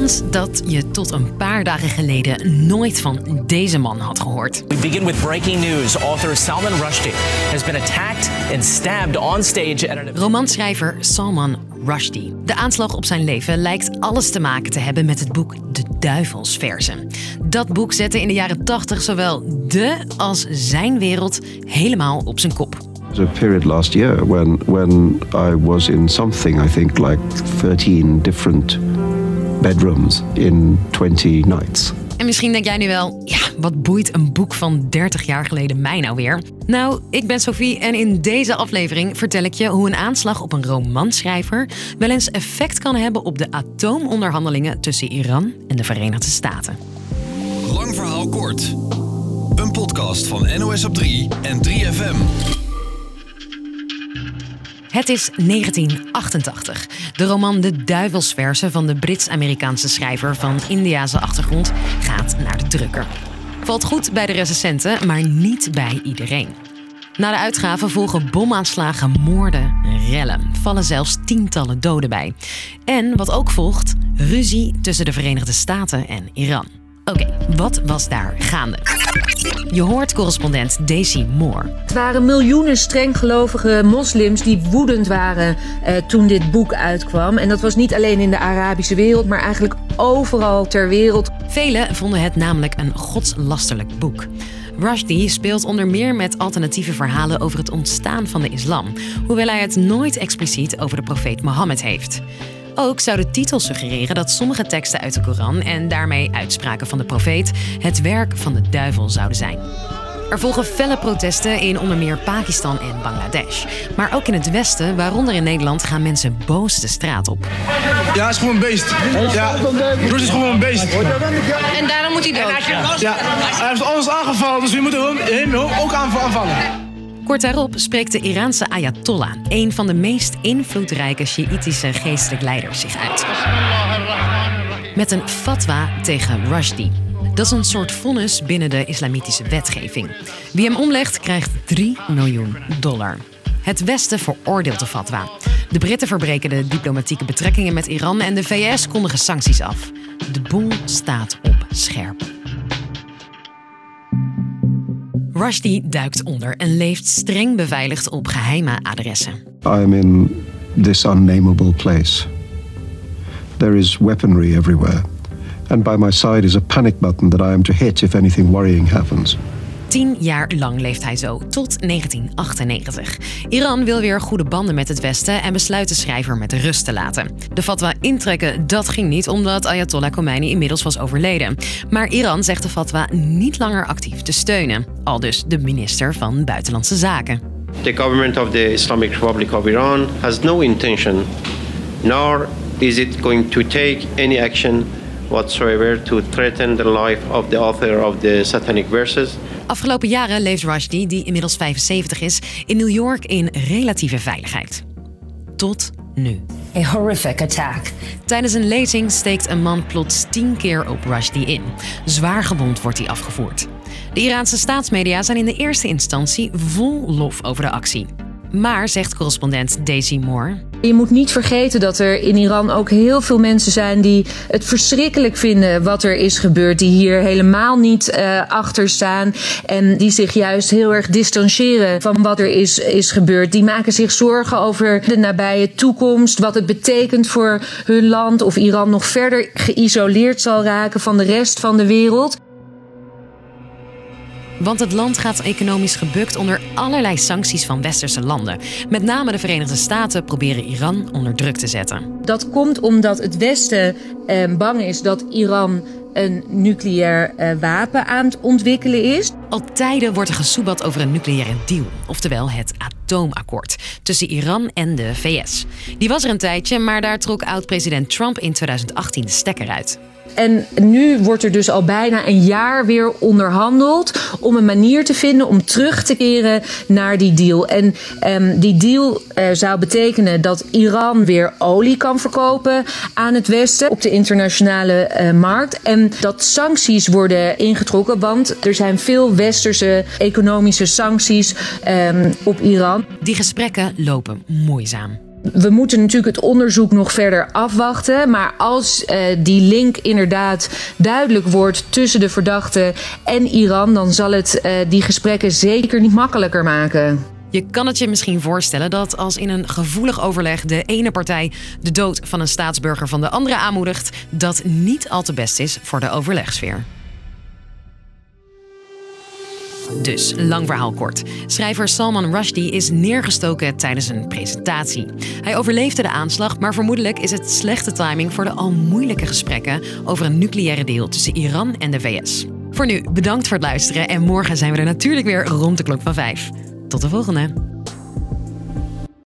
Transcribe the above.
Kans dat je tot een paar dagen geleden nooit van deze man had gehoord. We begin with breaking news. Author Salman Rushdie has been attacked and stabbed on stage at an Romanschrijver Salman Rushdie. De aanslag op zijn leven lijkt alles te maken te hebben met het boek De Duivelsverzen. Dat boek zette in de jaren 80 zowel de als zijn wereld helemaal op zijn kop. There was a period last year when when I was in something I think like 13 different bedrooms in 20 nights. En misschien denk jij nu wel, ja, wat boeit een boek van 30 jaar geleden mij nou weer? Nou, ik ben Sophie en in deze aflevering vertel ik je hoe een aanslag op een romanschrijver wel eens effect kan hebben op de atoomonderhandelingen tussen Iran en de Verenigde Staten. Lang verhaal kort. Een podcast van NOS op 3 en 3FM. Het is 1988. De roman De Duivelsversen van de Brits-Amerikaanse schrijver van Indiase achtergrond gaat naar de drukker. Valt goed bij de recensenten, maar niet bij iedereen. Na de uitgave volgen bomaanslagen, moorden, rellen. Vallen zelfs tientallen doden bij. En wat ook volgt, ruzie tussen de Verenigde Staten en Iran. Oké, wat was daar gaande? Je hoort correspondent Daisy Moore. Het waren miljoenen strenggelovige moslims die woedend waren eh, toen dit boek uitkwam. En dat was niet alleen in de Arabische wereld, maar eigenlijk overal ter wereld. Velen vonden het namelijk een godslasterlijk boek. Rushdie speelt onder meer met alternatieve verhalen over het ontstaan van de islam, hoewel hij het nooit expliciet over de profeet Mohammed heeft. Ook zou de titel suggereren dat sommige teksten uit de Koran en daarmee uitspraken van de profeet het werk van de duivel zouden zijn. Er volgen felle protesten in onder meer Pakistan en Bangladesh. Maar ook in het Westen, waaronder in Nederland, gaan mensen boos de straat op. Ja, hij is gewoon een beest. Ja, Bruce is gewoon een beest. En daarom moet hij dood. Ja, hij heeft ons aangevallen, dus we moeten hem ook aanvallen. Kort daarop spreekt de Iraanse Ayatollah, een van de meest invloedrijke Sjiïtische geestelijk leiders, zich uit. Met een fatwa tegen Rushdie. Dat is een soort vonnis binnen de islamitische wetgeving. Wie hem omlegt, krijgt 3 miljoen dollar. Het Westen veroordeelt de fatwa. De Britten verbreken de diplomatieke betrekkingen met Iran en de VS kondigen sancties af. De boel staat op scherp. Rushdie duikt onder en leeft streng beveiligd op geheime adressen. I am in this unnamable place. There is weaponry everywhere, and by my side is a panic button that I am to hit if anything worrying happens. Tien jaar lang leeft hij zo, tot 1998. Iran wil weer goede banden met het Westen en besluit de schrijver met rust te laten. De fatwa intrekken, dat ging niet omdat Ayatollah Khomeini inmiddels was overleden. Maar Iran zegt de fatwa niet langer actief te steunen. Al dus de minister van Buitenlandse Zaken. The government of the Islamic Republic of Iran has no intention, nor is it going to take any action whatsoever to threaten the life of the author of the Satanic Verses. Afgelopen jaren leeft Rushdie, die inmiddels 75 is, in New York in relatieve veiligheid. Tot nu. A horrific attack. Tijdens een lezing steekt een man plots tien keer op Rushdie in. Zwaar gewond wordt hij afgevoerd. De Iraanse staatsmedia zijn in de eerste instantie vol lof over de actie. Maar, zegt correspondent Daisy Moore, Je moet niet vergeten dat er in Iran ook heel veel mensen zijn die het verschrikkelijk vinden wat er is gebeurd. Die hier helemaal niet eh, achter staan. En die zich juist heel erg distancieren van wat er is, is gebeurd. Die maken zich zorgen over de nabije toekomst. Wat het betekent voor hun land. Of Iran nog verder geïsoleerd zal raken van de rest van de wereld. Want het land gaat economisch gebukt onder allerlei sancties van westerse landen. Met name de Verenigde Staten proberen Iran onder druk te zetten. Dat komt omdat het Westen eh, bang is dat Iran een nucleair eh, wapen aan het ontwikkelen is. Al tijden wordt er gesoebat over een nucleaire deal, oftewel het atoomakkoord tussen Iran en de VS. Die was er een tijdje, maar daar trok oud-president Trump in 2018 de stekker uit. En nu wordt er dus al bijna een jaar weer onderhandeld om een manier te vinden om terug te keren naar die deal. En ehm, die deal eh, zou betekenen dat Iran weer olie kan verkopen aan het Westen op de internationale eh, markt. En dat sancties worden ingetrokken, want er zijn veel westerse economische sancties ehm, op Iran. Die gesprekken lopen moeizaam. We moeten natuurlijk het onderzoek nog verder afwachten. Maar als uh, die link inderdaad duidelijk wordt tussen de verdachte en Iran, dan zal het uh, die gesprekken zeker niet makkelijker maken. Je kan het je misschien voorstellen dat als in een gevoelig overleg de ene partij de dood van een staatsburger van de andere aanmoedigt, dat niet al te best is voor de overlegsfeer. Dus, lang verhaal kort. Schrijver Salman Rushdie is neergestoken tijdens een presentatie. Hij overleefde de aanslag, maar vermoedelijk is het slechte timing voor de al moeilijke gesprekken over een nucleaire deal tussen Iran en de VS. Voor nu, bedankt voor het luisteren en morgen zijn we er natuurlijk weer rond de klok van 5. Tot de volgende!